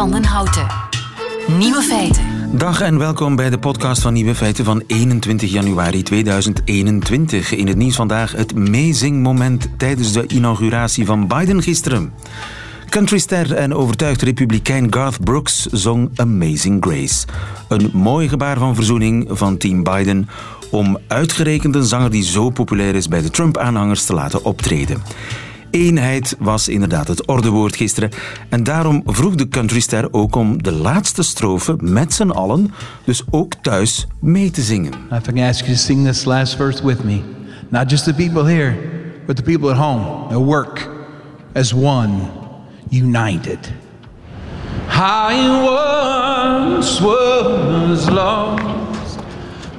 van den Houten. Nieuwe feiten. Dag en welkom bij de podcast van Nieuwe Feiten van 21 januari 2021. In het nieuws vandaag het amazing moment tijdens de inauguratie van Biden gisteren. Countryster en overtuigd republikein Garth Brooks zong Amazing Grace. Een mooi gebaar van verzoening van team Biden om uitgerekend een zanger die zo populair is bij de Trump-aanhangers te laten optreden. Eenheid was inderdaad het ordewoord gisteren. En daarom vroeg de countryster ook om de laatste strofe met z'n allen, dus ook thuis, mee te zingen. I can ask you to sing this last verse with me. Not just the people here, but the people at home, at work, as one, united. I once was lost,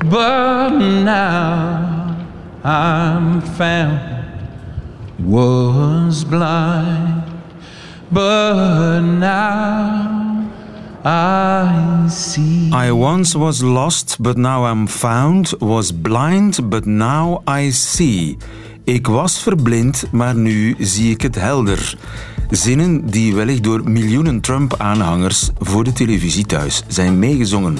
but now I'm found. Was blind, but now I see. I once was lost, but now I'm found. Was blind, but now I see. Ik was verblind, maar nu zie ik het helder. Zinnen die wellicht door miljoenen Trump-aanhangers voor de televisie thuis zijn meegezongen.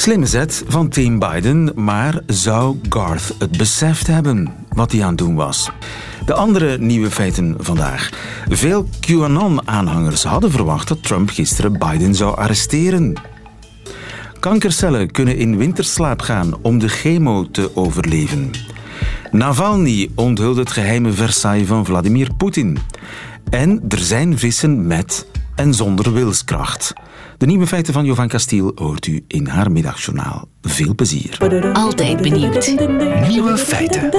Slimme zet van Team Biden, maar zou Garth het beseft hebben wat hij aan het doen was? De andere nieuwe feiten vandaag. Veel QAnon-aanhangers hadden verwacht dat Trump gisteren Biden zou arresteren. Kankercellen kunnen in winterslaap gaan om de chemo te overleven. Navalny onthult het geheime Versailles van Vladimir Poetin. En er zijn vissen met en zonder wilskracht. De nieuwe feiten van Jovan Castiel hoort u in haar middagjournaal. Veel plezier. Altijd benieuwd. Nieuwe feiten.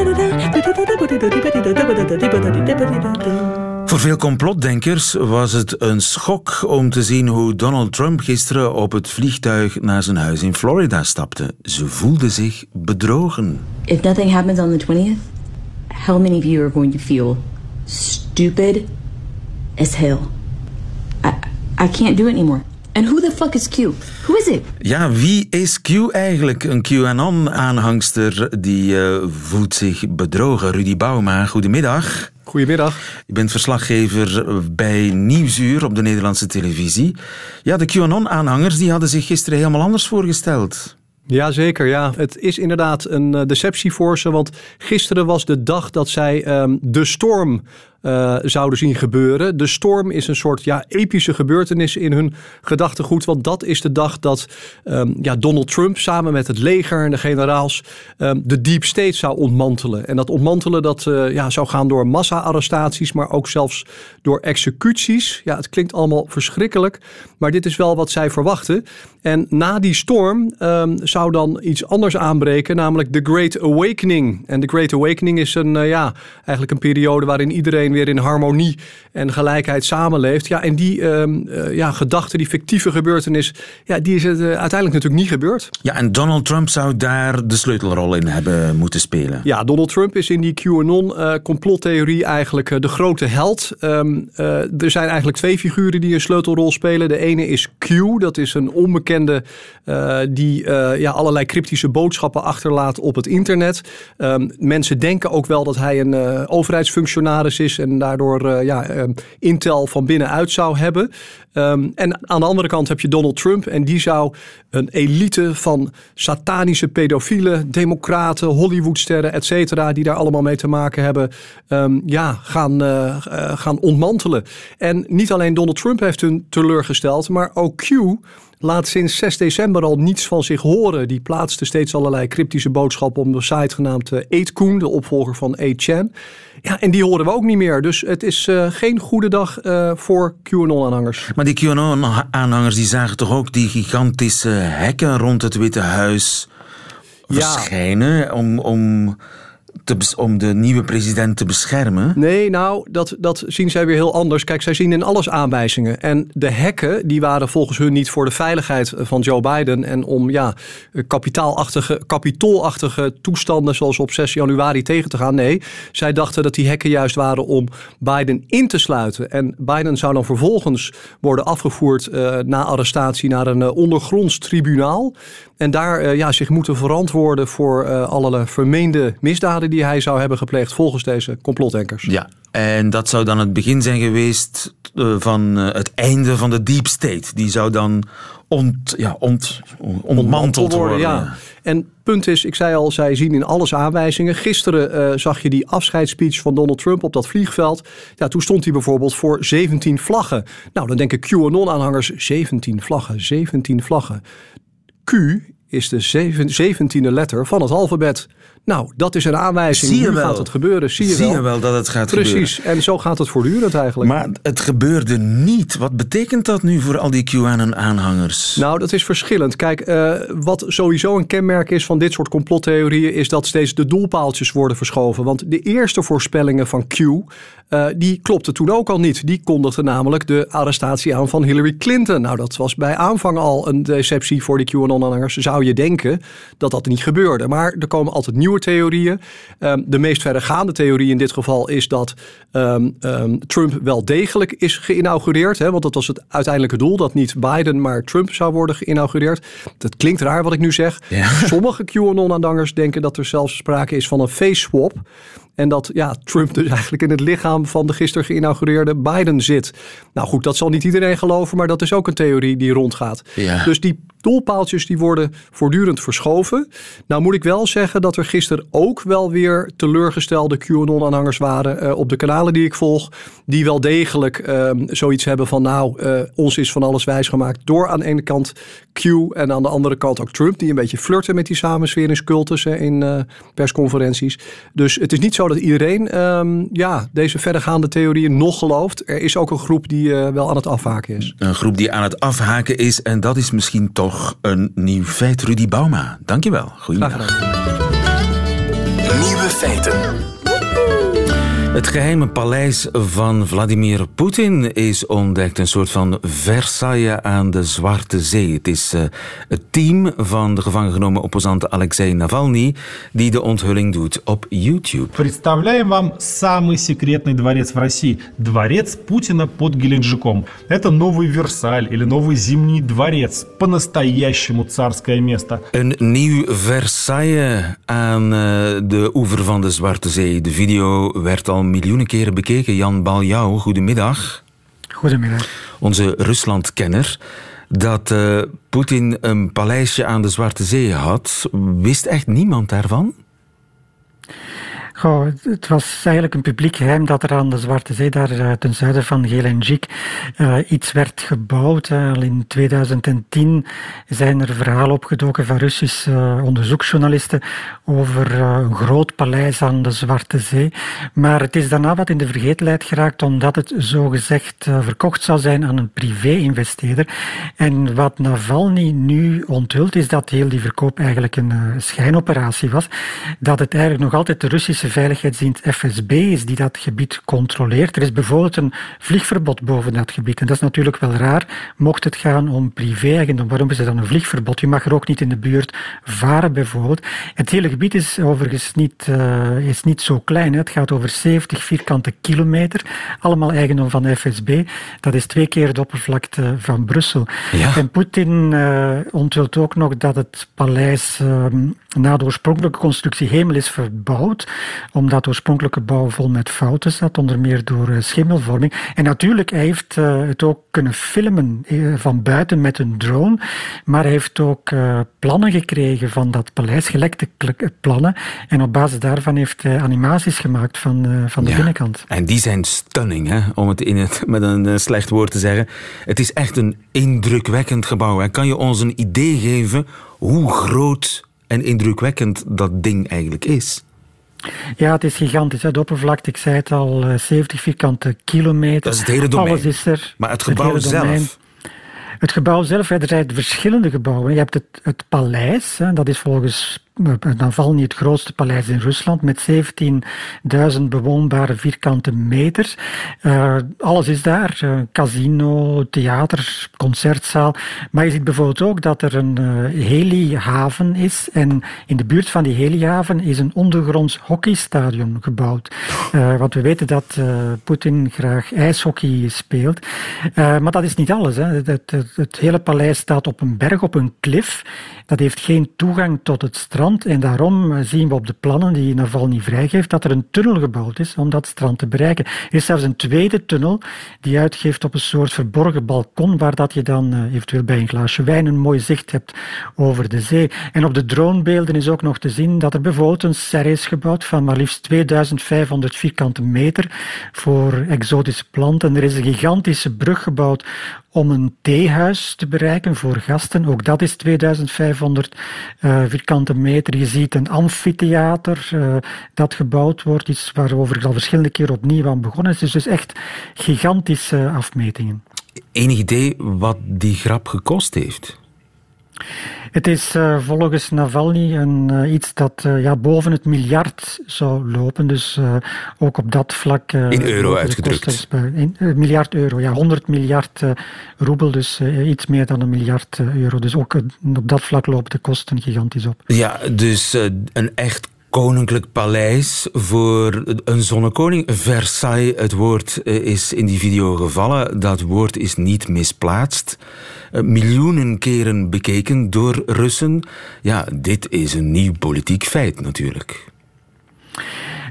Voor veel complotdenkers was het een schok om te zien hoe Donald Trump gisteren op het vliegtuig naar zijn huis in Florida stapte. Ze voelden zich bedrogen. If nothing happens on the 20th, how many of you are going to feel stupid as hell? I, I can't do it anymore. And who the fuck is Q? Who is it? Ja, wie is Q eigenlijk? Een QAnon-aanhangster die eh, voelt zich bedrogen. Rudy Bouma, goedemiddag. Goedemiddag. Je bent verslaggever bij Nieuwsuur op de Nederlandse televisie. Ja, de QAnon-aanhangers die hadden zich gisteren helemaal anders voorgesteld. Jazeker, ja. Het is inderdaad een eh, deceptie voor ze. Want gisteren was de dag dat zij ehm, de storm uh, zouden zien gebeuren. De storm is een soort ja, epische gebeurtenis in hun gedachtegoed. Want dat is de dag dat um, ja, Donald Trump samen met het leger en de generaals um, de deep state zou ontmantelen. En dat ontmantelen dat, uh, ja, zou gaan door massa-arrestaties, maar ook zelfs door executies. Ja, het klinkt allemaal verschrikkelijk, maar dit is wel wat zij verwachten. En na die storm um, zou dan iets anders aanbreken, namelijk de Great Awakening. En de Great Awakening is een, uh, ja, eigenlijk een periode waarin iedereen weer in harmonie en gelijkheid samenleeft. Ja, en die uh, ja, gedachte, die fictieve gebeurtenis, ja, die is het uh, uiteindelijk natuurlijk niet gebeurd. Ja, en Donald Trump zou daar de sleutelrol in hebben moeten spelen. Ja, Donald Trump is in die QAnon-complottheorie eigenlijk de grote held. Um, er zijn eigenlijk twee figuren die een sleutelrol spelen. De ene is Q, dat is een onbekende die ja, allerlei cryptische boodschappen achterlaat op het internet. Um, mensen denken ook wel dat hij een overheidsfunctionaris is en daardoor uh, ja, uh, Intel van binnenuit zou hebben. Um, en aan de andere kant heb je Donald Trump en die zou een elite van satanische pedofielen, democraten, Hollywoodsterren, et cetera, die daar allemaal mee te maken hebben, um, ja, gaan, uh, gaan ontmantelen. En niet alleen Donald Trump heeft hun teleurgesteld, maar ook Q laat sinds 6 december al niets van zich horen. Die plaatste steeds allerlei cryptische boodschappen op de site genaamd 8kun, de opvolger van 8chan. Ja, en die horen we ook niet meer. Dus het is uh, geen goede dag uh, voor QAnon-aanhangers. Maar die QAnon-aanhangers die zagen toch ook die gigantische hekken rond het Witte Huis verschijnen ja. om... om om de nieuwe president te beschermen? Nee, nou, dat, dat zien zij weer heel anders. Kijk, zij zien in alles aanwijzingen. En de hekken, die waren volgens hun niet voor de veiligheid van Joe Biden... en om ja, kapitaalachtige, kapitoolachtige toestanden zoals op 6 januari tegen te gaan. Nee, zij dachten dat die hekken juist waren om Biden in te sluiten. En Biden zou dan vervolgens worden afgevoerd uh, na arrestatie naar een uh, ondergronds tribunaal. En daar uh, ja, zich moeten verantwoorden voor allerlei vermeende misdaden die hij zou hebben gepleegd volgens deze complotdenkers. Ja, en dat zou dan het begin zijn geweest eh, van eh, het einde van de deep state. Die zou dan ont, ja, ont, ontmanteld worden. Ja. En punt is, ik zei al, zij zien in alles aanwijzingen. Gisteren eh, zag je die afscheidsspeech van Donald Trump op dat vliegveld. Ja, toen stond hij bijvoorbeeld voor 17 vlaggen. Nou, dan denken QAnon-aanhangers, 17 vlaggen, 17 vlaggen. Q is de zeventiende letter van het alfabet. Nou, dat is een aanwijzing. Zie je nu wel. gaat het gebeuren. Zie je, Zie wel. je wel dat het gaat Precies. gebeuren. En zo gaat het voortdurend eigenlijk. Maar het gebeurde niet. Wat betekent dat nu voor al die QAnon-aanhangers? Nou, dat is verschillend. Kijk, eh, wat sowieso een kenmerk is van dit soort complottheorieën... is dat steeds de doelpaaltjes worden verschoven. Want de eerste voorspellingen van Q... eh, die klopten toen ook al niet. Die kondigden namelijk de arrestatie aan van Hillary Clinton. Nou, dat was bij aanvang al een deceptie voor die QAnon-aanhangers. Zou je denken dat dat niet gebeurde. Maar er komen altijd nieuwe theorieën. Ehm, de meest verregaande theorie in dit geval is dat ehm, ehm, Trump wel degelijk is geïnaugureerd. Hè, want dat was het uiteindelijke doel. Dat niet Biden, maar Trump zou worden geïnaugureerd. Dat klinkt raar wat ik nu zeg. Ja. Sommige QAnon-aanhangers denken dat er zelfs sprake is van een face swap. En dat ja, Trump dus eigenlijk in het lichaam van de gisteren geïnaugureerde Biden zit. Nou goed, dat zal niet iedereen geloven, maar dat is ook een theorie die rondgaat. Ja. Dus die doelpaaltjes die worden voortdurend verschoven. Nou moet ik wel zeggen dat er gisteren ook wel weer teleurgestelde QAnon-aanhangers waren eh, op de kanalen die ik volg. Die wel degelijk eh, zoiets hebben van nou, eh, ons is van alles wijsgemaakt door aan de ene kant Q en aan de andere kant ook Trump. Die een beetje flirten met die samensweringscultus hè, in eh, persconferenties. Dus het is niet zo dat iedereen ehm, ja, deze verdergaande theorieën nog gelooft. Er is ook een groep die eh, wel aan het afhaken is. Een groep die aan het afhaken is. En dat is misschien toch een nieuw feit. Rudy Bauma, dankjewel. Goedemiddag. Nieuwe feiten. Het geheime paleis van Vladimir Poetin is ontdekt. Een soort van Versailles aan de Zwarte Zee. Het is eh, het team van de gevangen genomen opposant Alexei Navalny die de onthulling doet op YouTube. Представляем вам самый секретный дворец в России. Дворец Путина под Геленджиком. Это новый Версаль или новый Зимний дворец. По-настоящему царское место. Een nieuw Versailles aan eh, de oever van de Zwarte Zee. De video werd al miljoenen keren bekeken. Jan Baljouw, goedemiddag. Goedemiddag. Onze Ruslandkenner. Dat eh, Poetin een paleisje aan de Zwarte Zee had, wist echt niemand daarvan? Het- was eigenlijk een publiek geheim dat er aan de Zwarte Zee, daar eh, ten zuiden van Gelendzhik, eh, iets werd gebouwd. Eh, Al in 2010 zijn er verhalen opgedoken van Russische onderzoeksjournalisten over een groot paleis aan de Zwarte Zee. Maar het is daarna wat in de vergetelheid geraakt, omdat het zogezegd verkocht zou zijn aan een privé-investeerder. En wat Navalny nu onthult, is dat heel die verkoop eigenlijk een schijnoperatie was. Dat het eigenlijk nog altijd de Russische veiligheidsdienst FSB is die dat gebied controleert. Er is bijvoorbeeld een vliegverbod boven dat gebied. En dat is natuurlijk wel raar, mocht het gaan om privé-eigendom. Waarom is er dan een vliegverbod? Je mag er ook niet in de buurt varen, bijvoorbeeld. Het hele gebied is overigens niet, eh, is niet zo klein. Hè. Het gaat over 70 vierkante kilometer. Allemaal eigendom van de FSB. Dat is twee keer de oppervlakte van Brussel. Ja. En Poetin eh onthult ook nog dat het paleis eh, na de oorspronkelijke constructie hemel is verbouwd, omdat de oorspronkelijke bouw vol met fouten zat, onder meer door eh, schimmelvorming. En natuurlijk, hij heeft eh, het ook kunnen filmen eh, van buiten met een drone, maar hij heeft ook plannen gekregen van dat paleis, gelekte plannen, en op basis daarvan heeft hij animaties gemaakt van, van de Ja. binnenkant. En die zijn stunning, hè? om het, in het met een slecht woord te zeggen. Het is echt een indrukwekkend gebouw. Hè? Kan je ons een idee geven hoe groot en indrukwekkend dat ding eigenlijk is? Ja, het is gigantisch. Hè. De oppervlakte, ik zei het al, eh, 70 vierkante kilometer. Dat is het hele domein. Alles is er. Maar het gebouw zelf? Het gebouw zelf, er zijn verschillende gebouwen. Je hebt het, het paleis, hè, dat is volgens eh, Navalny het grootste paleis in Rusland, met 17.000 bewoonbare vierkante meters. Eh, alles is daar, eh, casino, theater, concertzaal. Maar je ziet bijvoorbeeld ook dat er een eh, helihaven is. En in de buurt van die helihaven is een ondergronds hockeystadion gebouwd. Want we weten dat Poetin graag ijshockey speelt. Maar dat is niet alles. Hè. Het, het, het hele paleis staat op een berg, op een klif. Dat heeft geen toegang tot het strand. En daarom zien we op de plannen die Navalny vrijgeeft dat er een tunnel gebouwd is om dat strand te bereiken. Er is zelfs een tweede tunnel die uitgeeft op een soort verborgen balkon waar dat je dan uh, eventueel bij een glaasje wijn een mooi zicht hebt over de zee. En op de dronebeelden is ook nog te zien dat er bijvoorbeeld een serre is gebouwd van maar liefst 2500 vierkante meter voor exotische planten. Er is een gigantische brug gebouwd om een theehuis te bereiken voor gasten. Ook dat is 2500 uh, vierkante meter. Je ziet een amfitheater uh, dat gebouwd wordt, iets waarover ik al verschillende keer opnieuw aan begonnen is. Dus, dus echt gigantische afmetingen. Enig idee wat die grap gekost heeft? Het is uh, volgens Navalny een, uh, iets dat uh, ja, boven het miljard zou lopen. Dus ook op dat vlak. in euro uitgedrukt. In, miljard euro, ja, 100 miljard roebel, dus iets meer dan een miljard euro. Dus ook op dat vlak lopen de kosten gigantisch op. Ja, dus een echt koninklijk paleis voor een zonnekoning. Versailles, het woord is in die video gevallen. Dat woord is niet misplaatst. Eh, miljoenen keren bekeken door Russen. Ja, dit is een nieuw politiek feit natuurlijk.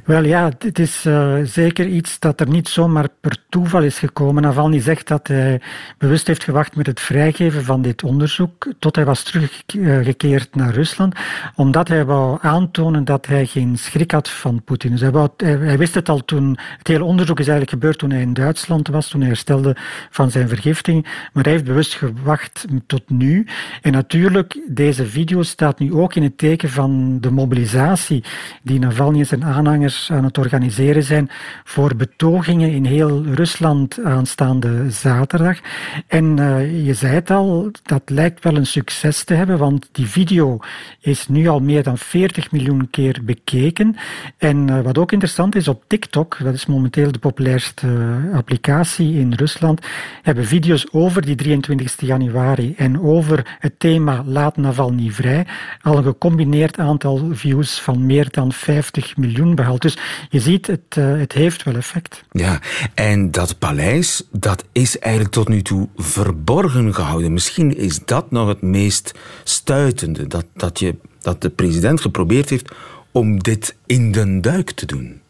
Wel ja, het is uh, zeker iets dat er niet zomaar per toeval is gekomen. Navalny zegt dat hij bewust heeft gewacht met het vrijgeven van dit onderzoek tot hij was teruggekeerd naar Rusland, omdat hij wou aantonen dat hij geen schrik had van Poetin. Dus hij, wou, hij, wist het al toen, het hele onderzoek is eigenlijk gebeurd toen hij in Duitsland was, toen hij herstelde van zijn vergiftiging, maar hij heeft bewust gewacht tot nu. En natuurlijk, deze video staat nu ook in het teken van de mobilisatie die Navalny en zijn aanhangers aan het organiseren zijn voor betogingen in heel Rusland aanstaande zaterdag. En uh, je zei het al, dat lijkt wel een succes te hebben, want die video is nu al meer dan 40 miljoen keer bekeken. En uh, wat ook interessant is, op TikTok, dat is momenteel de populairste uh, applicatie in Rusland, hebben video's over die 23 januari en over het thema Laat Navalny vrij al een gecombineerd aantal views van meer dan 50 miljoen behaald. Dus je ziet, het, uh, het heeft wel effect. Ja, en dat paleis, dat is eigenlijk tot nu toe verborgen gehouden. Misschien is dat nog het meest stuitende, dat, dat, je, dat de president geprobeerd heeft om dit in den duik te doen.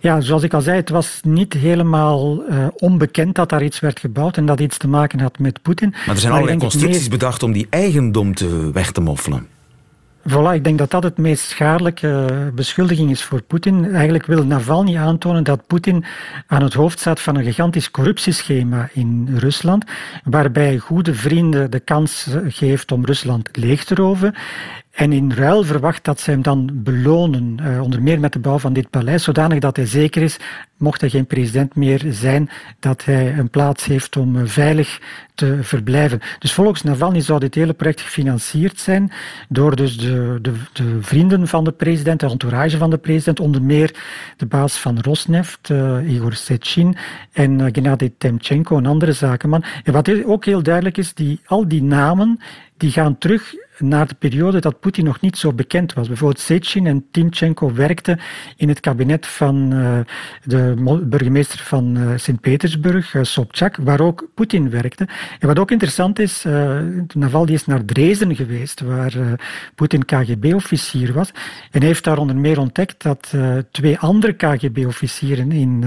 Ja, zoals ik al zei, het was niet helemaal uh, onbekend dat daar iets werd gebouwd en dat iets te maken had met Poetin. Maar er zijn allerlei constructies meest... bedacht om die eigendom te weg te moffelen. Voilà, ik denk dat dat het meest schadelijke beschuldiging is voor Poetin. Eigenlijk wil Navalny aantonen dat Poetin aan het hoofd staat van een gigantisch corruptieschema in Rusland, waarbij goede vrienden de kans geeft om Rusland leeg te roven en in ruil verwacht dat ze hem dan belonen, uh, onder meer met de bouw van dit paleis, zodanig dat hij zeker is, mocht hij geen president meer zijn, dat hij een plaats heeft om uh, veilig te verblijven. Dus volgens Navalny zou dit hele project gefinancierd zijn door dus de, de, de vrienden van de president, de entourage van de president, onder meer de baas van Rosneft, uh, Igor Sechin, en uh, Gennady Temchenko, een andere zakenman. En wat ook heel duidelijk is, die, al die namen die gaan terug naar de periode dat Poetin nog niet zo bekend was. Bijvoorbeeld Sechin en Timchenko werkten in het kabinet van uh, de burgemeester van uh, Sint-Petersburg, uh, Sobchak, waar ook Poetin werkte. En wat ook interessant is, Navalny is naar Dresden geweest, waar Poetin KGB-officier was. En heeft daar onder meer ontdekt dat twee andere KGB-officieren in,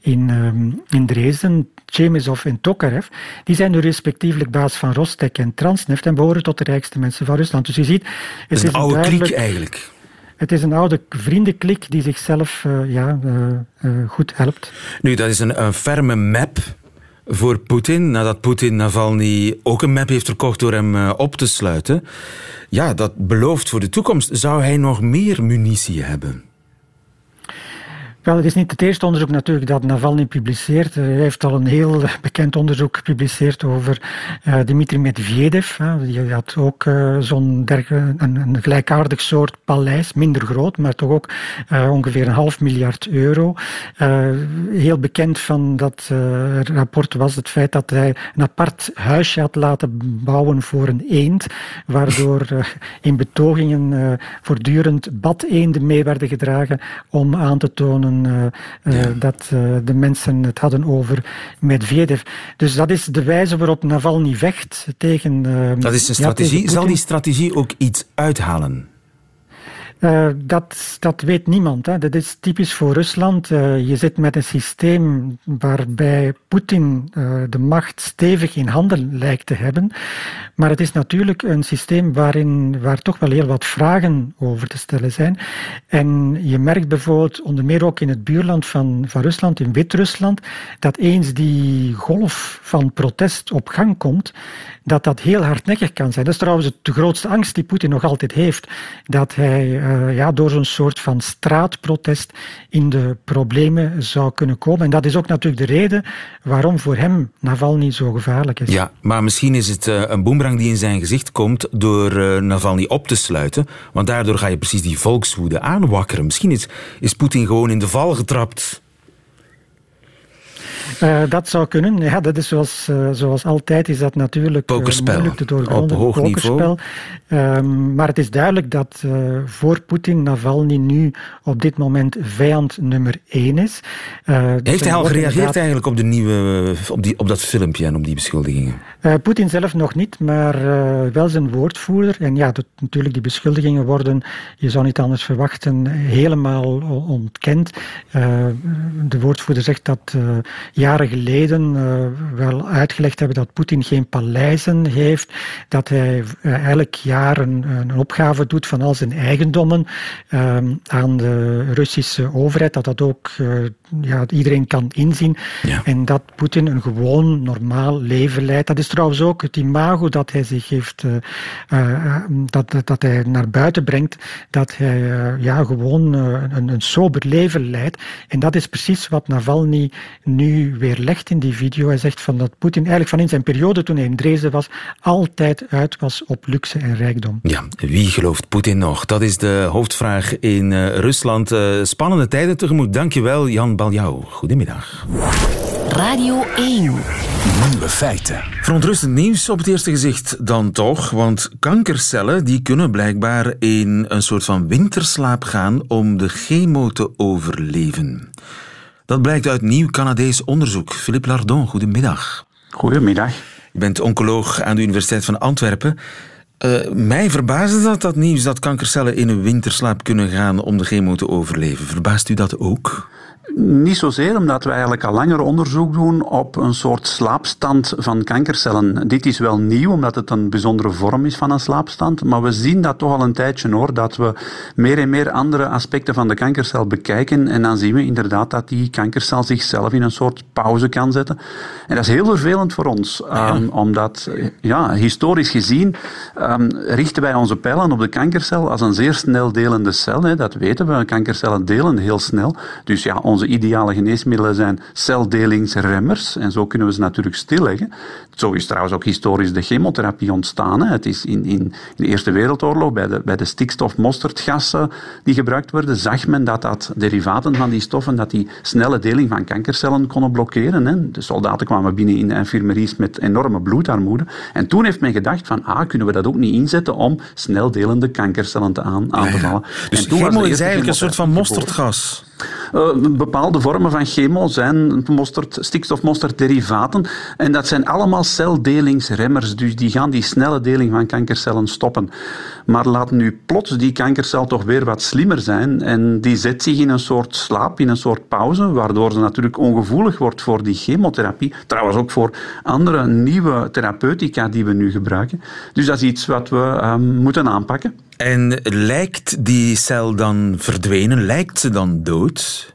in, um, in Dresden, Chemezov en Tokarev, die zijn nu respectievelijk baas van Rostek en Transneft en behoren tot de rijkste mensen van Rusland. Dus je ziet... Het is een oude klik eigenlijk. Het is een oude vriendenklik die zichzelf uh, ja, uh, uh, goed helpt. Nu, dat is een, een ferme map voor Poetin, nadat Poetin Navalny ook een map heeft verkocht door hem op te sluiten. Ja, dat belooft voor de toekomst. Zou hij nog meer munitie hebben? Wel, het is niet het eerste onderzoek natuurlijk dat Navalny publiceert. Hij heeft al een heel bekend onderzoek gepubliceerd over uh, Dmitri Medvedev. Die had ook uh, zo'n een, een, gelijkaardig soort paleis, minder groot, maar toch ook uh, ongeveer een half miljard euro. heel bekend van dat rapport was het feit dat hij een apart huisje had laten bouwen voor een eend, waardoor in betogingen voortdurend badeenden mee werden gedragen om aan te tonen dan uh, dat de mensen het hadden over Medvedev. Dus dat is de wijze waarop Navalny vecht tegen. dat is een strategie. Zal die strategie ook iets uithalen? Uh, dat, dat weet niemand. Hè. Dat is typisch voor Rusland. Uh, je zit met een systeem waarbij Poetin uh, de macht stevig in handen lijkt te hebben. Maar het is natuurlijk een systeem waarin, waar toch wel heel wat vragen over te stellen zijn. En je merkt bijvoorbeeld, onder meer ook in het buurland van, van Rusland, in Wit-Rusland, dat eens die golf van protest op gang komt, dat dat heel hardnekkig kan zijn. Dat is trouwens de grootste angst die Poetin nog altijd heeft. Dat hij uh, ja, door zo'n soort van straatprotest in de problemen zou kunnen komen. En dat is ook natuurlijk de reden waarom voor hem Navalny zo gevaarlijk is. Ja, maar misschien is het uh, een boemerang die in zijn gezicht komt door uh, Navalny op te sluiten. Want daardoor ga je precies die volkswoede aanwakkeren. Misschien is, is Poetin gewoon in de val getrapt. Uh, dat zou kunnen. Ja, dat is zoals, uh, zoals altijd is dat natuurlijk uh, moeilijk te doorgronden. Op hoog pokerspel. Um, maar het is duidelijk dat voor Poetin Navalny nu op dit moment vijand nummer één is. Heeft hij al gereageerd eigenlijk op, de nieuwe, op, die, op dat filmpje en op die beschuldigingen? Poetin zelf nog niet, maar wel zijn woordvoerder. En ja, dat, natuurlijk die beschuldigingen worden, je zou niet anders verwachten, helemaal ontkend. de woordvoerder zegt dat jaren geleden wel uitgelegd hebben dat Poetin geen paleizen heeft, dat hij elk jaar een, een, opgave doet van al zijn eigendommen aan de Russische overheid, dat dat ook ja, iedereen kan inzien ja. en dat Poetin een gewoon normaal leven leidt. Dat is trouwens ook het imago dat hij zich heeft, dat, dat hij naar buiten brengt, dat hij ja, gewoon een, een sober leven leidt. En dat is precies wat Navalny nu weerlegt in die video. Hij zegt van dat Poetin eigenlijk van in zijn periode toen hij in Dresden was, altijd uit was op luxe en rijkdom. Ja, wie gelooft Poetin nog? Dat is de hoofdvraag in Rusland. Spannende tijden tegemoet. Dankjewel, Jan Baljouw. Goedemiddag. Radio 1. Nieuwe feiten. Verontrustend nieuws op het eerste gezicht dan toch, want kankercellen die kunnen blijkbaar in een soort van winterslaap gaan om de chemo te overleven. Dat blijkt uit nieuw Canadees onderzoek. Philippe Lardon, goedemiddag. Goedemiddag. Je bent oncoloog aan de Universiteit van Antwerpen. Uh, mij verbaasde dat, dat nieuws dat kankercellen in een winterslaap kunnen gaan om de chemo te overleven. Verbaast u dat ook? Niet zozeer, omdat we eigenlijk al langer onderzoek doen op een soort slaapstand van kankercellen. Dit is wel nieuw, omdat het een bijzondere vorm is van een slaapstand, maar we zien dat toch al een tijdje hoor, dat we meer en meer andere aspecten van de kankercel bekijken en dan zien we inderdaad dat die kankercel zichzelf in een soort pauze kan zetten. En dat is heel vervelend voor ons, ja. um, omdat ja, historisch gezien um, richten wij onze pijlen op de kankercel als een zeer snel delende cel. Hè. Dat weten we, kankercellen delen heel snel. Dus ja, onze ideale geneesmiddelen zijn celdelingsremmers. En zo kunnen we ze natuurlijk stilleggen. Zo is trouwens ook historisch de chemotherapie ontstaan. Hè. Het is in, in, in, de Eerste Wereldoorlog, bij de, bij de stikstof-mosterdgassen die gebruikt werden, zag men dat dat derivaten van die stoffen, dat die snelle deling van kankercellen konden blokkeren. Hè. De soldaten kwamen binnen in de infirmeries met enorme bloedarmoede. En toen heeft men gedacht van, ah, kunnen we dat ook niet inzetten om snel delende kankercellen te aan, aan te vallen. Dus en toen chemo is eigenlijk een soort van mosterdgas. Uh, bepaalde vormen van chemo zijn mosterd. En dat zijn allemaal celdelingsremmers. Dus die gaan die snelle deling van kankercellen stoppen. Maar laat nu plots die kankercel toch weer wat slimmer zijn. En die zet zich in een soort slaap, in een soort pauze. Waardoor ze natuurlijk ongevoelig wordt voor die chemotherapie. Trouwens ook voor andere nieuwe therapeutica die we nu gebruiken. Dus dat is iets wat we um, moeten aanpakken. En lijkt die cel dan verdwenen? Lijkt ze dan dood?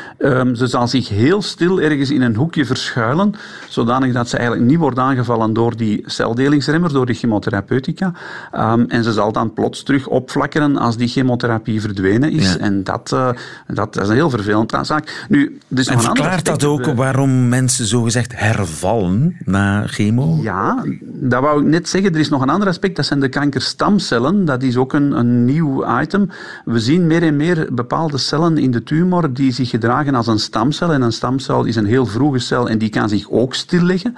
Um, ze zal zich heel stil ergens in een hoekje verschuilen, zodanig dat ze eigenlijk niet wordt aangevallen door die celdelingsremmer, door die chemotherapeutica. Um, en ze zal dan plots terug opflakkeren als die chemotherapie verdwenen is. Ja. En dat, uh, dat, is een heel vervelend zaak. Nu, dus en verklaart dat ook waarom mensen zogezegd hervallen na chemo? Ja, dat wou ik net zeggen. Er is nog een ander aspect, dat zijn de kankerstamcellen. Dat is ook een, een nieuw item. We zien meer en meer bepaalde cellen in de tumor die zich gedragen als een stamcel. En een stamcel is een heel vroege cel en die kan zich ook stilleggen.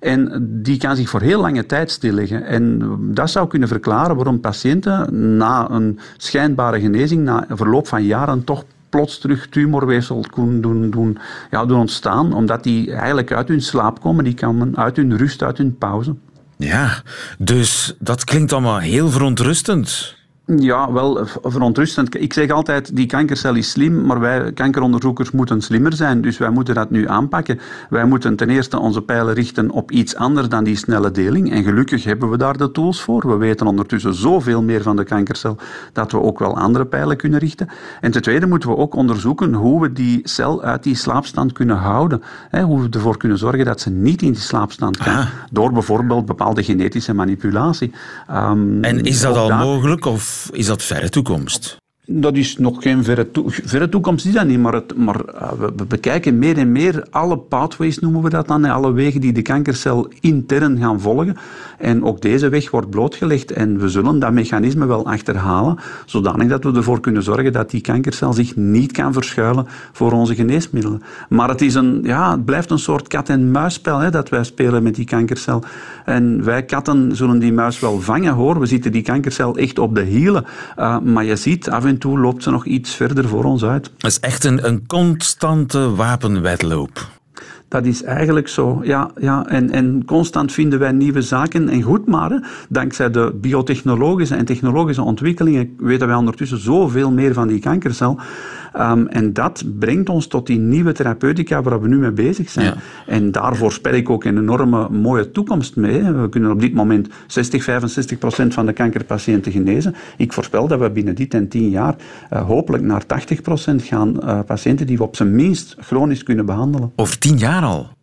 En die kan zich voor heel lange tijd stilleggen. En dat zou kunnen verklaren waarom patiënten na een schijnbare genezing, na verloop van jaren, toch plots terug tumorweefsel doen, doen, ja, doen ontstaan, omdat die eigenlijk uit hun slaap komen, die komen uit hun rust, uit hun pauze. Ja, dus dat klinkt allemaal heel verontrustend. Ja, wel verontrustend. Ik zeg altijd, die kankercel is slim, maar wij kankeronderzoekers moeten slimmer zijn. Dus wij moeten dat nu aanpakken. Wij moeten ten eerste onze pijlen richten op iets anders dan die snelle deling. En gelukkig hebben we daar de tools voor. We weten ondertussen zoveel meer van de kankercel dat we ook wel andere pijlen kunnen richten. En ten tweede moeten we ook onderzoeken hoe we die cel uit die slaapstand kunnen houden. hoe we ervoor kunnen zorgen dat ze niet in die slaapstand kan. Ah. Door bijvoorbeeld bepaalde genetische manipulatie. Um, en is dat al mogelijk? Of is dat verre toekomst? Dat is nog geen verre, verre toekomst, is dat niet. Maar, het, maar uh, we, bekijken meer en meer alle pathways, noemen we dat dan. Alle wegen die de kankercel intern gaan volgen. En ook deze weg wordt blootgelegd. En we zullen dat mechanisme wel achterhalen, zodanig dat we ervoor kunnen zorgen dat die kankercel zich niet kan verschuilen voor onze geneesmiddelen. Maar het, is een, ja, het blijft een soort kat-en-muisspel hè, dat wij spelen met die kankercel. En wij katten zullen die muis wel vangen, hoor. We zitten die kankercel echt op de hielen. Uh, maar je ziet af en en toe loopt ze nog iets verder voor ons uit. Het is echt een, een constante wapenwedloop. Dat is eigenlijk zo. Ja, ja. En, en constant vinden wij nieuwe zaken. En goed maar, dankzij de biotechnologische en technologische ontwikkelingen weten wij ondertussen zoveel meer van die kankercel. Um, en dat brengt ons tot die nieuwe therapeutica waar we nu mee bezig zijn. En daarvoor spel ik ook een enorme mooie toekomst mee. We kunnen op dit moment 60, 65 procent van de kankerpatiënten genezen. Ik voorspel dat we binnen dit en tien jaar uh, hopelijk naar 80 procent gaan uh, patiënten die we op zijn minst chronisch kunnen behandelen. Over tien jaar al?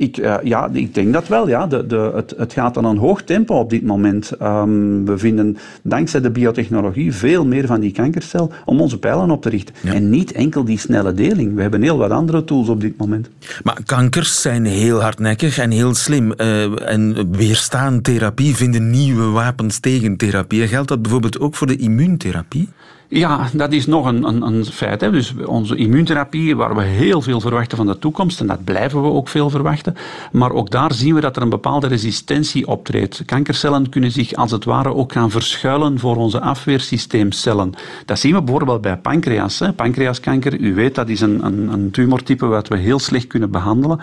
Ik, uh, ja, ik denk dat wel. Ja. De, de, het, het gaat aan een hoog tempo op dit moment. Um, we vinden dankzij de biotechnologie veel meer van die kankercel om onze pijlen op te richten. En niet enkel die snelle deling. We hebben heel wat andere tools op dit moment. Maar kankers zijn heel hardnekkig en heel slim. Uh, en weerstaan therapie, vinden nieuwe wapens tegen therapie. Geldt dat bijvoorbeeld ook voor de immuuntherapie? Ja, dat is nog een, een, een feit. Hè. Dus onze immuuntherapie, waar we heel veel verwachten van de toekomst, en dat blijven we ook veel verwachten, maar ook daar zien we dat er een bepaalde resistentie optreedt. Kankercellen kunnen zich als het ware ook gaan verschuilen voor onze afweersysteemcellen. Dat zien we bijvoorbeeld bij pancreas. Pancreaskanker, u weet, dat is een, een, een tumortype wat we heel slecht kunnen behandelen.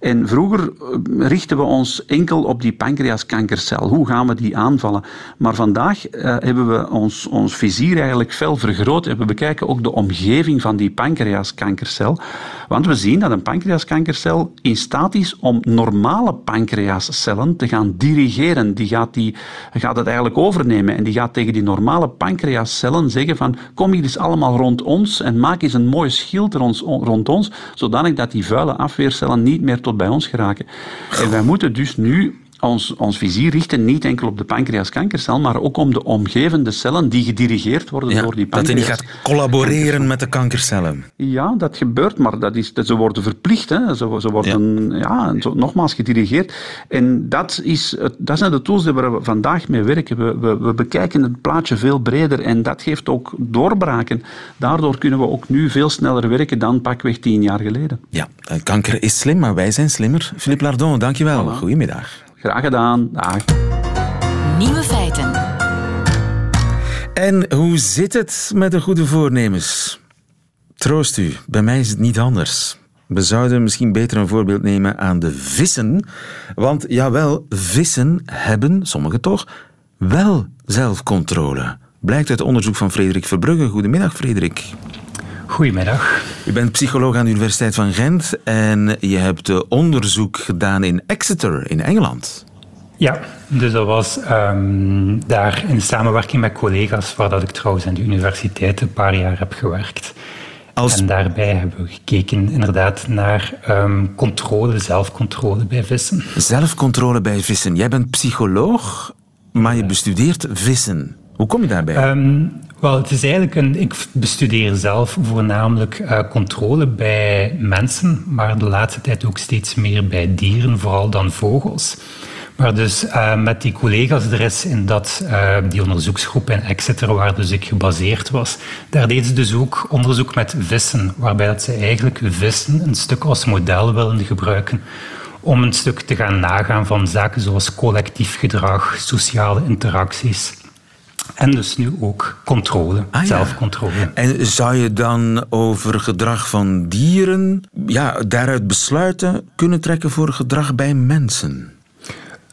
En vroeger eh, richten we ons enkel op die pancreaskankercel. Hoe gaan we die aanvallen? Maar vandaag uh, hebben we ons, ons vizier eigenlijk fel vergroot en we bekijken ook de omgeving van die pancreaskankercel. Want we zien dat een pancreaskankercel in staat is om normale pancreascellen te gaan dirigeren. Die gaat, die gaat het eigenlijk overnemen en die gaat tegen die normale pancreascellen zeggen van kom hier eens allemaal rond ons en maak eens een mooi schild rond ons, zodanig dat die vuile afweercellen niet meer tot bij ons geraken. En wij moeten dus nu ons, ons vizier richten niet enkel op de pancreaskankercel, maar ook om de omgevende cellen die gedirigeerd worden door die pancreas. Dat hij niet gaat collaboreren met de kankercellen. Ja, dat gebeurt, maar dat is, ze worden verplicht. Hè. Ze, ze worden ja. zo, nogmaals gedirigeerd. En dat, is, dat zijn de tools waar we vandaag mee werken. We, we, we bekijken het plaatje veel breder en dat geeft ook doorbraken. Daardoor kunnen we ook nu veel sneller werken dan pakweg tien jaar geleden. Ja, kanker is slim, maar wij zijn slimmer. Philippe Lardon, dankjewel. Voilà. Goedemiddag. Graag gedaan. Dag. Nieuwe feiten. En hoe zit het met de goede voornemens? Troost u, bij mij is het niet anders. We zouden misschien beter een voorbeeld nemen aan de vissen. Want jawel, vissen hebben, sommigen toch, wel zelfcontrole. Blijkt uit onderzoek van Frederik Verbrugge. Goedemiddag, Frederik. Goedemiddag. U bent psycholoog aan de Universiteit van Gent en je hebt onderzoek gedaan in Exeter in Engeland. Ja, dus dat was um, daar in samenwerking met collega's, waar dat ik trouwens aan de universiteit een paar jaar heb gewerkt. Als... En daarbij hebben we gekeken inderdaad naar um, controle, zelfcontrole bij vissen. Zelfcontrole bij vissen. Jij bent psycholoog, maar je bestudeert vissen. Hoe kom je daarbij? Um, wel, het is eigenlijk een. Ik bestudeer zelf voornamelijk uh, controle bij mensen, maar de laatste tijd ook steeds meer bij dieren, vooral dan vogels. Maar dus uh, met die collega's er is in dat, uh, die onderzoeksgroep in Exeter, waar dus ik gebaseerd was, daar deden ze dus ook onderzoek met vissen, waarbij dat ze eigenlijk vissen een stuk als model willen gebruiken om een stuk te gaan nagaan van zaken zoals collectief gedrag, sociale interacties En dus nu ook controle, Ah, ja. zelfcontrole. En zou je dan over gedrag van dieren ja, daaruit besluiten kunnen trekken voor gedrag bij mensen?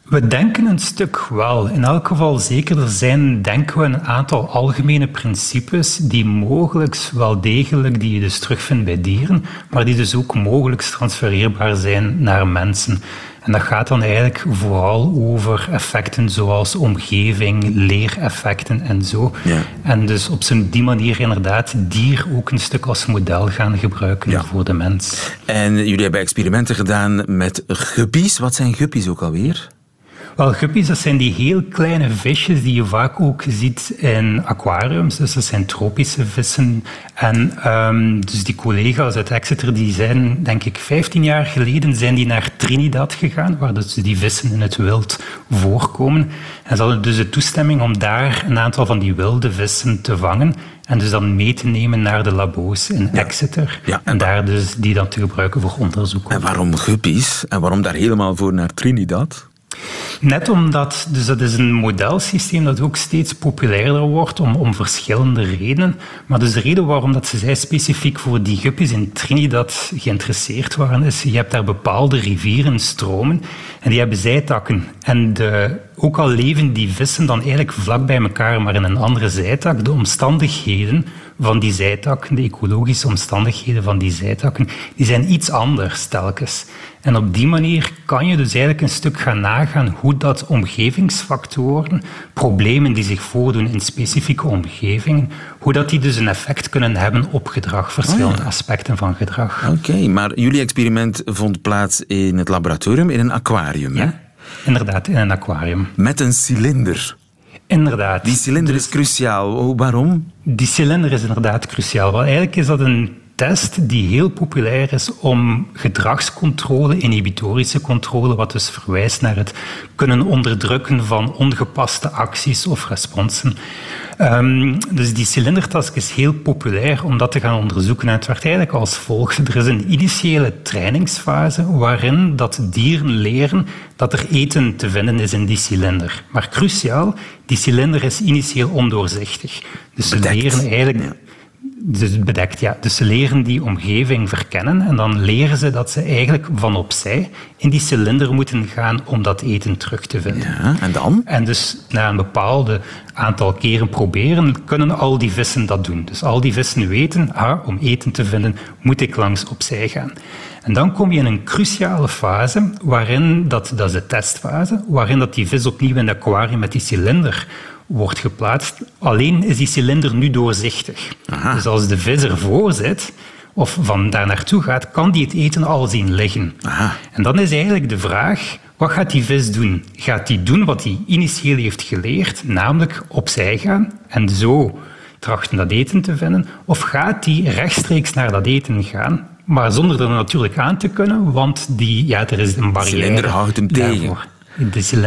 We denken een stuk wel. In elk geval zeker. Er zijn, denken we, een aantal algemene principes die mogelijk wel degelijk, die je dus terugvindt bij dieren, maar die dus ook mogelijk transfereerbaar zijn naar mensen. En dat gaat dan eigenlijk vooral over effecten zoals omgeving, leereffecten en zo. Ja. En dus op zo'n die manier inderdaad dier ook een stuk als model gaan gebruiken Ja. voor de mens. En jullie hebben experimenten gedaan met guppies. Wat zijn guppies ook alweer? Wel, guppies, dat zijn die heel kleine visjes die je vaak ook ziet in aquariums. Dus dat zijn tropische vissen. En ehm, dus die collega's uit Exeter, die zijn, denk ik, 15 jaar geleden zijn die naar Trinidad gegaan, waar dus die vissen in het wild voorkomen. En ze hadden dus de toestemming om daar een aantal van die wilde vissen te vangen en dus dan mee te nemen naar de labo's in Exeter. Ja. En daar dus die dan te gebruiken voor onderzoek. En waarom guppies? En waarom daar helemaal voor naar Trinidad? Net omdat, dus dat is een modelsysteem dat ook steeds populairder wordt om, om verschillende redenen. Maar dus de reden waarom dat ze zij specifiek voor die guppies in Trinidad geïnteresseerd waren, is je hebt daar bepaalde rivieren, stromen, en die hebben zijtakken. En de, ook al leven die vissen dan eigenlijk vlak bij elkaar, maar in een andere zijtak, de omstandigheden van die zijtakken, de ecologische omstandigheden van die zijtakken, die zijn iets anders telkens. En op die manier kan je dus eigenlijk een stuk gaan nagaan hoe dat omgevingsfactoren, problemen die zich voordoen in specifieke omgevingen, hoe dat die dus een effect kunnen hebben op gedrag, verschillende aspecten van gedrag. Oké, maar jullie experiment vond plaats in het laboratorium, in een aquarium. Hè? Ja, inderdaad, in een aquarium. Met een cilinder. Inderdaad. Die cilinder is cruciaal. Oh, waarom? Die cilinder is inderdaad cruciaal. Want eigenlijk is dat een test die heel populair is om gedragscontrole, inhibitorische controle, wat dus verwijst naar het kunnen onderdrukken van ongepaste acties of responsen. Ehm, dus die cilindertask is heel populair om dat te gaan onderzoeken. En het werkt eigenlijk als volgt. Er is een initiële trainingsfase waarin dat dieren leren dat er eten te vinden is in die cilinder. Maar cruciaal, die cilinder is initieel ondoorzichtig. Dus ze leren eigenlijk... Dus bedekt, ja. Dus ze leren die omgeving verkennen en dan leren ze dat ze eigenlijk van opzij in die cilinder moeten gaan om dat eten terug te vinden. Ja, en dan? En dus na een bepaalde aantal keren proberen, kunnen al die vissen dat doen. Dus al die vissen weten, ah, om eten te vinden moet ik langs opzij gaan. En dan kom je in een cruciale fase, waarin, dat, dat is de testfase, waarin dat die vis opnieuw in het aquarium met die cilinder wordt geplaatst. Alleen is die cilinder nu doorzichtig. Dus als de vis ervoor zit, of van daar naartoe gaat, kan die het eten al zien liggen. En dan is eigenlijk de vraag, wat gaat die vis doen? Gaat die doen wat hij initieel heeft geleerd, namelijk opzij gaan en zo trachten dat eten te vinden? Of gaat die rechtstreeks naar dat eten gaan, maar zonder er natuurlijk aan te kunnen, want die, ja, er is een barrière. cilinder houdt hem tegen. daarvoor.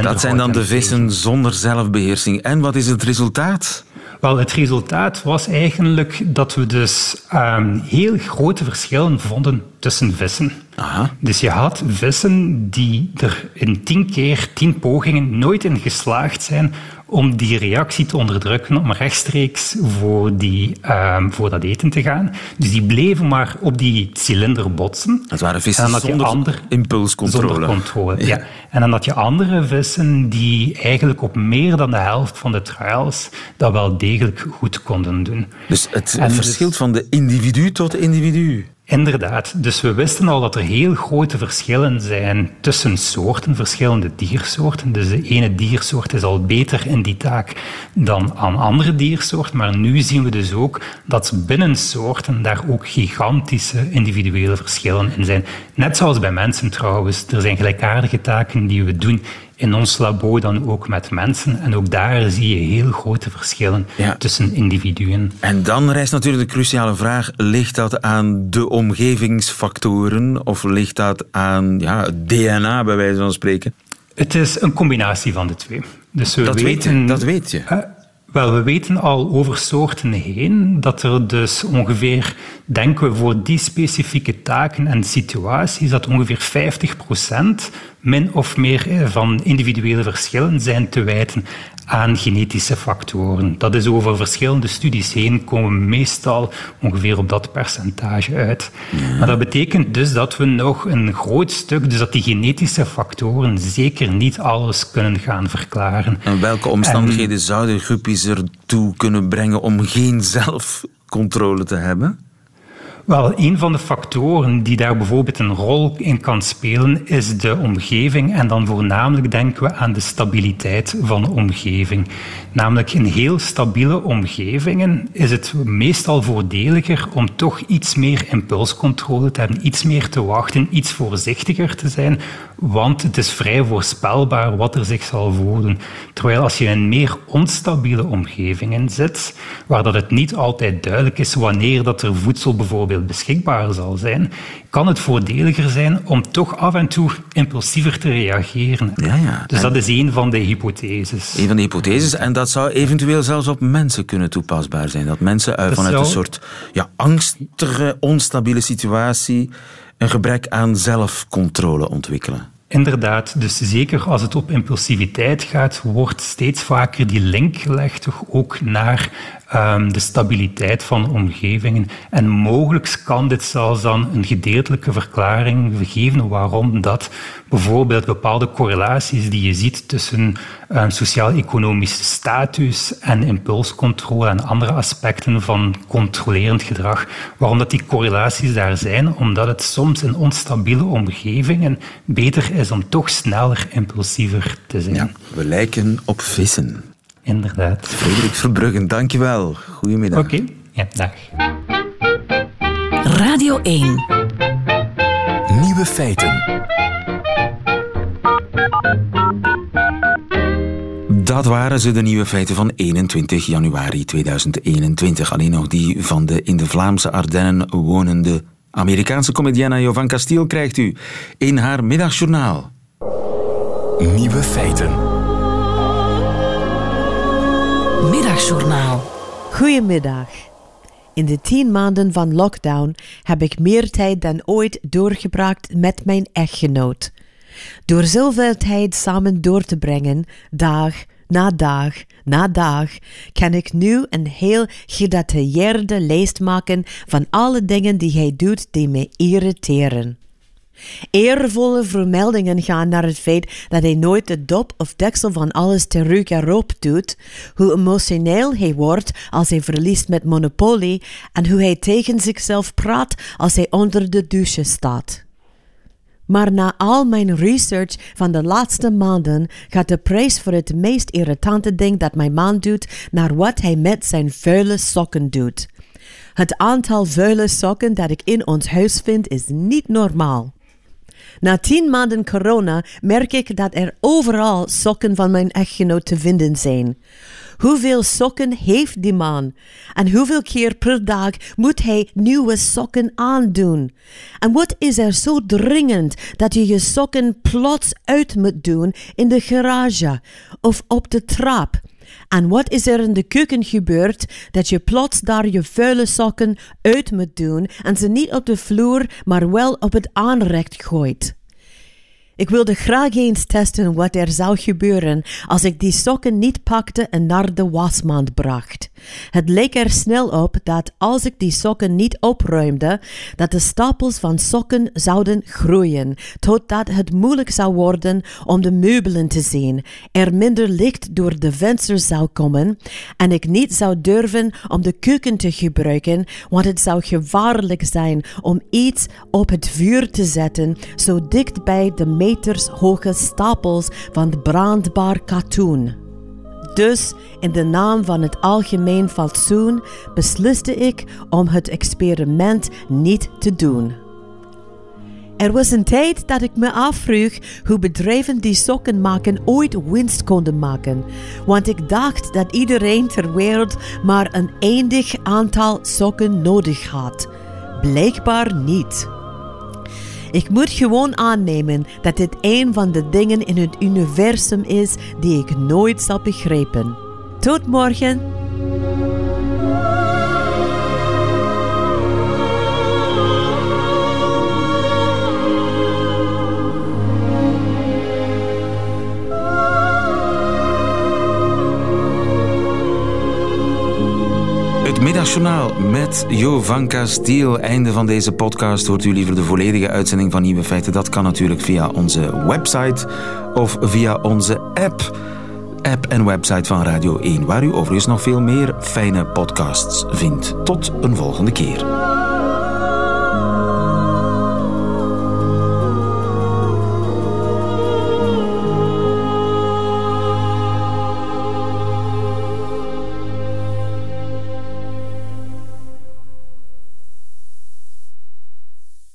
Dat zijn dan de vissen zonder zelfbeheersing. En wat is het resultaat? Wel, het resultaat was eigenlijk dat we dus ehm, heel grote verschillen vonden tussen vissen. Aha. Dus je had vissen die er in tien keer, tien pogingen nooit in geslaagd zijn om die reactie te onderdrukken, om rechtstreeks voor, die, ehm, voor dat eten te gaan. Dus die bleven maar op die cilinder botsen. Dat waren En vissen zonder ander- impulscontrole. Zonder controle, Ja. ja. En dan had je andere vissen die eigenlijk op meer dan de helft van de trials dat wel degelijk goed konden doen. Dus het En dus- verschilt van de individu tot individu. Inderdaad. Dus we wisten al dat er heel grote verschillen zijn tussen soorten, verschillende diersoorten. Dus de ene diersoort is al beter in die taak dan aan andere diersoorten. Maar nu zien we dus ook dat binnen soorten daar ook gigantische individuele verschillen in zijn. Net zoals bij mensen trouwens. Er zijn gelijkaardige taken die we doen in ons labo dan ook met mensen. En ook daar zie je heel grote verschillen Ja. tussen individuen. En dan rijst natuurlijk de cruciale vraag: ligt dat aan de omgevingsfactoren of ligt dat aan ja, het DNA, bij wijze van spreken? Het is een combinatie van de twee. Dus we Dat weet weten, je, dat weet je. Wel, we weten al over soorten heen dat er dus ongeveer, denken we voor die specifieke taken en situaties, dat ongeveer 50% min of meer eh, van individuele verschillen zijn te wijten aan genetische factoren. Dat is over verschillende studies heen, komen we meestal ongeveer op dat percentage uit. Maar dat betekent dus dat we nog een groot stuk, dus dat die genetische factoren zeker niet alles kunnen gaan verklaren. En welke omstandigheden zouden groepjes ertoe kunnen brengen om geen zelfcontrole te hebben? Wel, een van de factoren die daar bijvoorbeeld een rol in kan spelen, is de omgeving. En dan voornamelijk denken we aan de stabiliteit van de omgeving. Namelijk in heel stabiele omgevingen is het meestal voordeliger om toch iets meer impulscontrole te hebben, iets meer te wachten, iets voorzichtiger te zijn, want het is vrij voorspelbaar wat er zich zal voordoen. Terwijl als je in meer onstabiele omgevingen zit, waar dat het niet altijd duidelijk is wanneer dat er voedsel bijvoorbeeld beschikbaar zal zijn, kan het voordeliger zijn om toch af en toe impulsiever te reageren. Ja, ja. Dus dat is een van de hypotheses. Een van de hypotheses. En dat zou eventueel zelfs op mensen kunnen toepasbaar zijn. Dat mensen uh, vanuit zou... een soort ja, angstige, onstabiele situatie een gebrek aan zelfcontrole ontwikkelen. Inderdaad, dus zeker als het op impulsiviteit gaat, wordt steeds vaker die link gelegd toch ook naar um, de stabiliteit van omgevingen. En mogelijk kan dit zelfs dan een gedeeltelijke verklaring geven waarom dat bijvoorbeeld bepaalde correlaties die je ziet tussen sociaal-economische status en impulscontrole en andere aspecten van controlerend gedrag, waarom dat die correlaties daar zijn, omdat het soms in onstabiele omgevingen beter is om toch sneller impulsiever te zijn. Ja, we lijken op vissen. Inderdaad. Frederik Verbruggen, dankjewel. Goedemiddag. Oké, okay. ja, dag. Radio 1. Nieuwe feiten. Dat waren ze, de nieuwe feiten van 21 januari 2021. Alleen nog die van de in de Vlaamse Ardennen wonende Amerikaanse comedienne Jovan Castiel krijgt u in haar middagjournaal. Nieuwe feiten. Middagjournaal. Goedemiddag. In de tien maanden van lockdown heb ik meer tijd dan ooit doorgebracht met mijn echtgenoot. Door zoveel tijd samen door te brengen, dag na dag na dag, kan ik nu een heel gedetailleerde lijst maken van alle dingen die hij doet die me irriteren. Eervolle vermeldingen gaan naar het feit dat hij nooit de dop of deksel van alles terug erop doet, hoe emotioneel hij wordt als hij verliest met Monopoly en hoe hij tegen zichzelf praat als hij onder de douche staat. Maar na al mijn research van de laatste maanden gaat de prijs voor het meest irritante ding dat mijn man doet naar wat hij met zijn vuile sokken doet. Het aantal vuile sokken dat ik in ons huis vind is niet normaal. Na tien maanden corona merk ik dat er overal sokken van mijn echtgenoot te vinden zijn. Hoeveel sokken heeft die man? En hoeveel keer per dag moet hij nieuwe sokken aandoen? En wat is er zo dringend dat je je sokken plots uit moet doen in de garage of op de trap? En wat is er in de keuken gebeurd dat je plots daar je vuile sokken uit moet doen en ze niet op de vloer, maar wel op het aanrecht gooit? Ik wilde graag eens testen wat er zou gebeuren als ik die sokken niet pakte en naar de wasmand bracht. Het leek er snel op dat als ik die sokken niet opruimde, dat de stapels van sokken zouden groeien, totdat het moeilijk zou worden om de meubelen te zien, er minder licht door de vensters zou komen en ik niet zou durven om de keuken te gebruiken, want het zou gevaarlijk zijn om iets op het vuur te zetten zo dicht bij de meters hoge stapels van brandbaar katoen. Dus in de naam van het algemeen fatsoen besliste ik om het experiment niet te doen. Er was een tijd dat ik me afvroeg hoe bedrijven die sokken maken ooit winst konden maken, want ik dacht dat iedereen ter wereld maar een eindig aantal sokken nodig had. Blijkbaar niet. Ik moet gewoon aannemen dat dit een van de dingen in het universum is die ik nooit zal begrijpen. Tot morgen! Nationaal met Jovanka Stiel. Einde van deze podcast. Hoort u liever de volledige uitzending van Nieuwe Feiten? Dat kan natuurlijk via onze website of via onze app. App en website van Radio 1, waar u overigens nog veel meer fijne podcasts vindt. Tot een volgende keer.